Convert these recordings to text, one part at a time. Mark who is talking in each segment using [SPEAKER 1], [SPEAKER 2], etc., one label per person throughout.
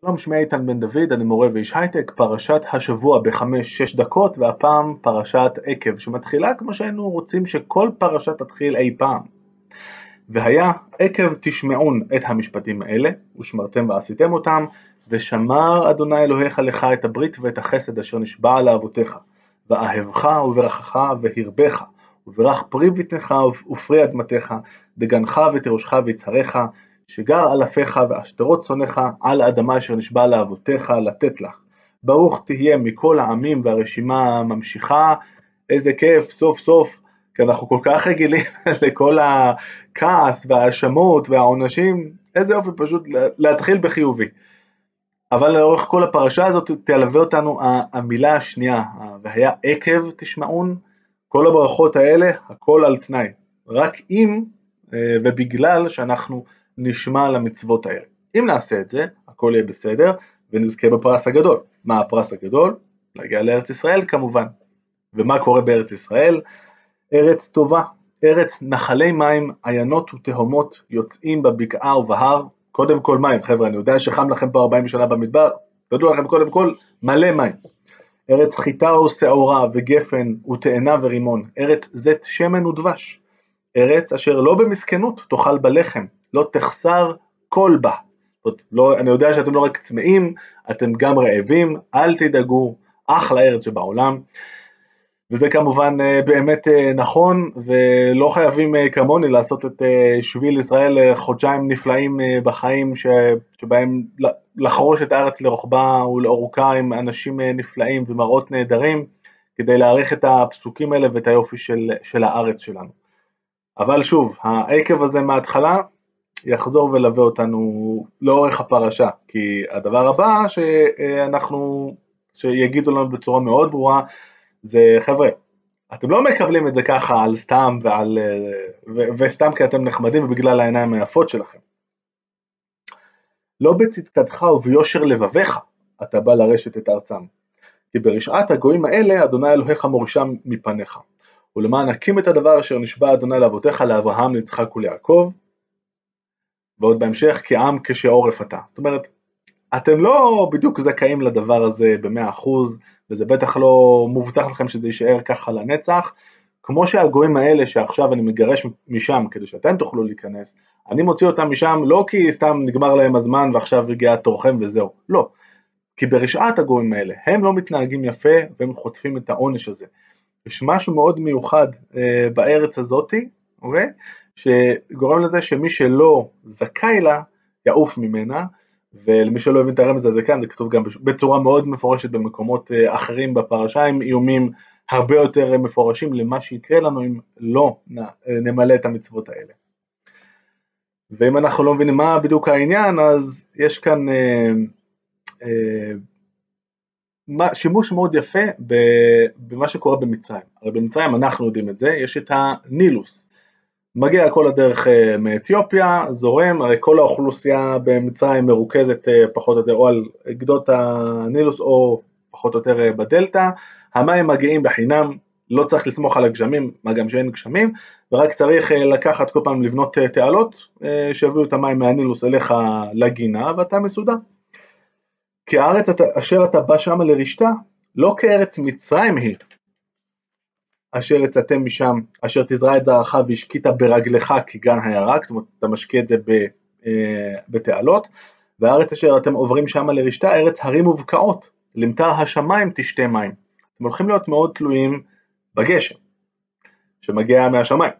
[SPEAKER 1] שלום, שמי איתן בן דוד, אני מורה ואיש הייטק, פרשת השבוע בחמש-שש דקות, והפעם פרשת עקב, שמתחילה כמו שהיינו רוצים שכל פרשה תתחיל אי פעם. והיה עקב תשמעון את המשפטים האלה, ושמרתם ועשיתם אותם, ושמר אדוני אלוהיך לך את הברית ואת החסד אשר נשבע לאבותיך, ואהבך וברכך והרבך, וברך פרי בטנך ופרי אדמתך, דגנך ותירושך ויצהריך, שגר אלפיך ועשתרות צונך על האדמה אשר נשבע לאבותיך לתת לך. ברוך תהיה מכל העמים והרשימה ממשיכה, איזה כיף סוף סוף, כי אנחנו כל כך רגילים לכל הכעס וההאשמות והעונשים, איזה יופי פשוט להתחיל בחיובי. אבל לאורך כל הפרשה הזאת תלווה אותנו המילה השנייה, והיה עקב תשמעון, כל הברכות האלה, הכל על תנאי, רק אם אה, ובגלל שאנחנו נשמע למצוות האלה. אם נעשה את זה, הכל יהיה בסדר, ונזכה בפרס הגדול. מה הפרס הגדול? להגיע לארץ ישראל כמובן. ומה קורה בארץ ישראל? ארץ טובה, ארץ נחלי מים, עיינות ותהומות, יוצאים בבקעה ובהר, קודם כל מים, חבר'ה, אני יודע שחם לכם פה 40 שנה במדבר, תדעו לכם קודם כל, מלא מים. ארץ חיטה ושעורה וגפן ותאנה ורימון, ארץ זית שמן ודבש, ארץ אשר לא במסכנות תאכל בלחם, לא תחסר כל בה. זאת, לא, אני יודע שאתם לא רק צמאים, אתם גם רעבים, אל תדאגו, אחלה ארץ שבעולם. וזה כמובן אה, באמת אה, נכון, ולא חייבים אה, כמוני לעשות את שביל ישראל חודשיים נפלאים בחיים, שבהם לחרוש את הארץ לרוחבה ולאורכה עם אנשים נפלאים ומראות נהדרים, כדי להעריך את הפסוקים האלה ואת היופי של, של הארץ שלנו. אבל שוב, העקב הזה מההתחלה יחזור ולווה אותנו לאורך הפרשה, כי הדבר הבא שאנחנו, שיגידו לנו בצורה מאוד ברורה, זה חבר'ה, אתם לא מקבלים את זה ככה על סתם ועל, ו, וסתם כי אתם נחמדים ובגלל העיניים היפות שלכם. לא בצדקתך וביושר לבביך אתה בא לרשת את ארצם, כי ברשעת הגויים האלה אדוני אלוהיך מורשם מפניך. ולמען הקים את הדבר אשר נשבע אדוני לאבותיך לאברהם ליצחק וליעקב ועוד בהמשך כעם כשעורף אתה. זאת אומרת, אתם לא בדיוק זכאים לדבר הזה במאה אחוז, וזה בטח לא מובטח לכם שזה יישאר ככה לנצח. כמו שהגויים האלה שעכשיו אני מגרש משם כדי שאתם תוכלו להיכנס, אני מוציא אותם משם לא כי סתם נגמר להם הזמן ועכשיו הגיע תורכם וזהו, לא. כי ברשעת הגויים האלה, הם לא מתנהגים יפה והם חוטפים את העונש הזה. יש משהו מאוד מיוחד אה, בארץ הזאתי, אוקיי? שגורם לזה שמי שלא זכאי לה, יעוף ממנה, ולמי שלא הבין את הרמז הזה כאן, זה כתוב גם בצורה מאוד מפורשת במקומות אה, אחרים בפרשה, עם איומים הרבה יותר מפורשים למה שיקרה לנו אם לא אה, נמלא את המצוות האלה. ואם אנחנו לא מבינים מה בדיוק העניין, אז יש כאן אה, אה, שימוש מאוד יפה במה שקורה במצרים. הרי במצרים אנחנו יודעים את זה, יש את הנילוס. מגיע כל הדרך אה, מאתיופיה, זורם, הרי כל האוכלוסייה במצרים מרוכזת אה, פחות או יותר או על גדות הנילוס או פחות או יותר אה, בדלתא, המים מגיעים בחינם, לא צריך לסמוך על הגשמים, מה גם שאין גשמים, ורק צריך לקחת כל פעם לבנות תעלות שיביאו את המים מהנילוס אליך לגינה ואתה מסודר. כי הארץ אשר אתה בא שמה לרשתה, לא כארץ מצרים היא, אשר יצאתם משם, אשר תזרע את זרעך והשקית ברגלך כגן הירק, זאת אומרת אתה משקיע את זה אה, בתעלות, והארץ אשר אתם עוברים שמה לרשתה, ארץ הרים ובקעות, למטר השמיים תשתה מים. אתם הולכים להיות מאוד תלויים בגשם, שמגיע מהשמיים,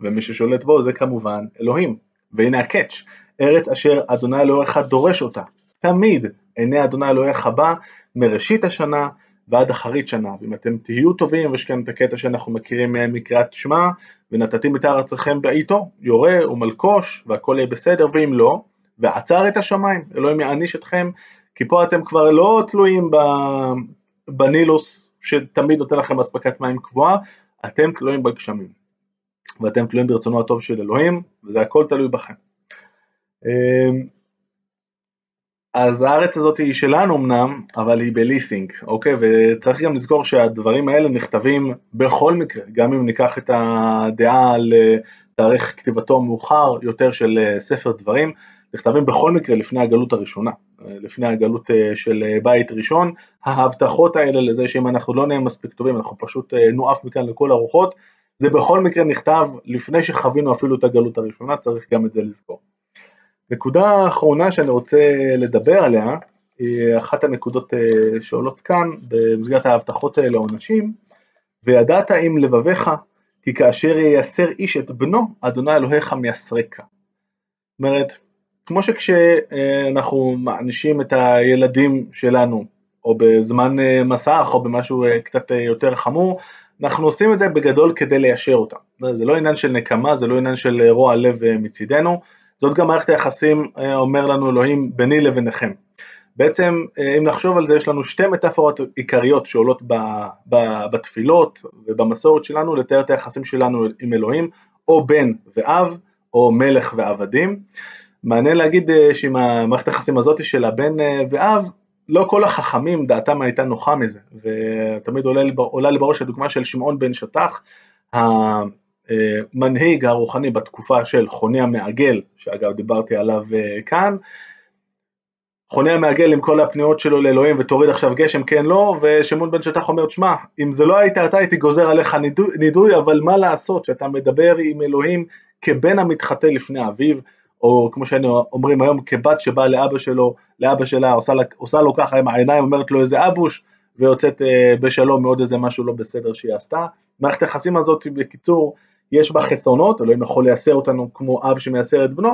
[SPEAKER 1] ומי ששולט בו זה כמובן אלוהים. והנה הקאץ', ארץ אשר אדוני אלוהיך דורש אותה, תמיד עיני אדוני אלוהיך בא מראשית השנה ועד אחרית שנה, ואם אתם תהיו טובים, ויש כאן את הקטע שאנחנו מכירים מקריאת שמע, ונתתים את ארצכם בעיתו, יורה ומלקוש, והכל יהיה בסדר, ואם לא, ועצר את השמיים, אלוהים יעניש אתכם, כי פה אתם כבר לא תלויים בנילוס, שתמיד נותן לכם אספקת מים קבועה, אתם תלויים בגשמים, ואתם תלויים ברצונו הטוב של אלוהים, וזה הכל תלוי בכם. אז הארץ הזאת היא שלנו אמנם, אבל היא בליסינג, אוקיי? וצריך גם לזכור שהדברים האלה נכתבים בכל מקרה, גם אם ניקח את הדעה על אה, תאריך כתיבתו המאוחר יותר של אה, ספר דברים, נכתבים בכל מקרה לפני הגלות הראשונה. לפני הגלות של בית ראשון, ההבטחות האלה לזה שאם אנחנו לא נהיה מספיק טובים אנחנו פשוט נועף מכאן לכל הרוחות, זה בכל מקרה נכתב לפני שחווינו אפילו את הגלות הראשונה, צריך גם את זה לזכור. נקודה אחרונה שאני רוצה לדבר עליה, היא אחת הנקודות שעולות כאן במסגרת ההבטחות לעונשים, וידעת עם לבביך כי כאשר ייסר איש את בנו, אדוני אלוהיך מייסרקה. זאת אומרת, כמו שכשאנחנו מענישים את הילדים שלנו, או בזמן אה, מסך, או במשהו אה, קצת אה, יותר חמור, אנחנו עושים את זה בגדול כדי ליישר אותם. זה לא עניין של נקמה, זה לא עניין של רוע לב מצידנו, זאת גם מערכת היחסים, אומר לנו אלוהים, ביני לביניכם. בעצם אם נחשוב על זה יש לנו שתי מטאפורות עיקריות שעולות ב, ב, בתפילות ובמסורת שלנו לתאר את היחסים שלנו עם אלוהים, או בן ואב, או מלך ועבדים. מעניין להגיד אה, שעם המערכת היחסים הזאת של הבן אה, ואב, לא כל החכמים דעתם הייתה נוחה מזה, ותמיד עולה, עולה לי בראש הדוגמה של שמעון בן שטח, המנהיג הרוחני בתקופה של חוני המעגל, שאגב דיברתי עליו אה, כאן, חונה המעגל עם כל הפניות שלו לאלוהים ותוריד עכשיו גשם כן לא ושמעון בן שטח אומר תשמע אם זה לא היית אתה הייתי גוזר עליך נידוי, אבל מה לעשות שאתה מדבר עם אלוהים כבן המתחטא לפני אביו או כמו שהיינו אומרים היום כבת שבאה לאבא שלו לאבא שלה עושה, עושה לו ככה עם העיניים אומרת לו איזה אבוש ויוצאת אה, בשלום מעוד איזה משהו לא בסדר שהיא עשתה. מערכת היחסים הזאת בקיצור יש בה חסרונות אלוהים יכול לייסר אותנו כמו אב שמייסר את בנו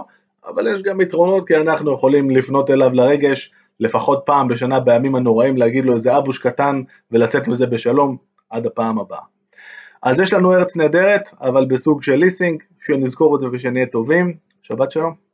[SPEAKER 1] אבל יש גם יתרונות כי אנחנו יכולים לפנות אליו לרגש לפחות פעם בשנה בימים הנוראים להגיד לו איזה אבוש קטן ולצאת מזה בשלום עד הפעם הבאה. אז יש לנו ארץ נהדרת אבל בסוג של ליסינג, שנזכור את זה ושנהיה טובים, שבת שלום.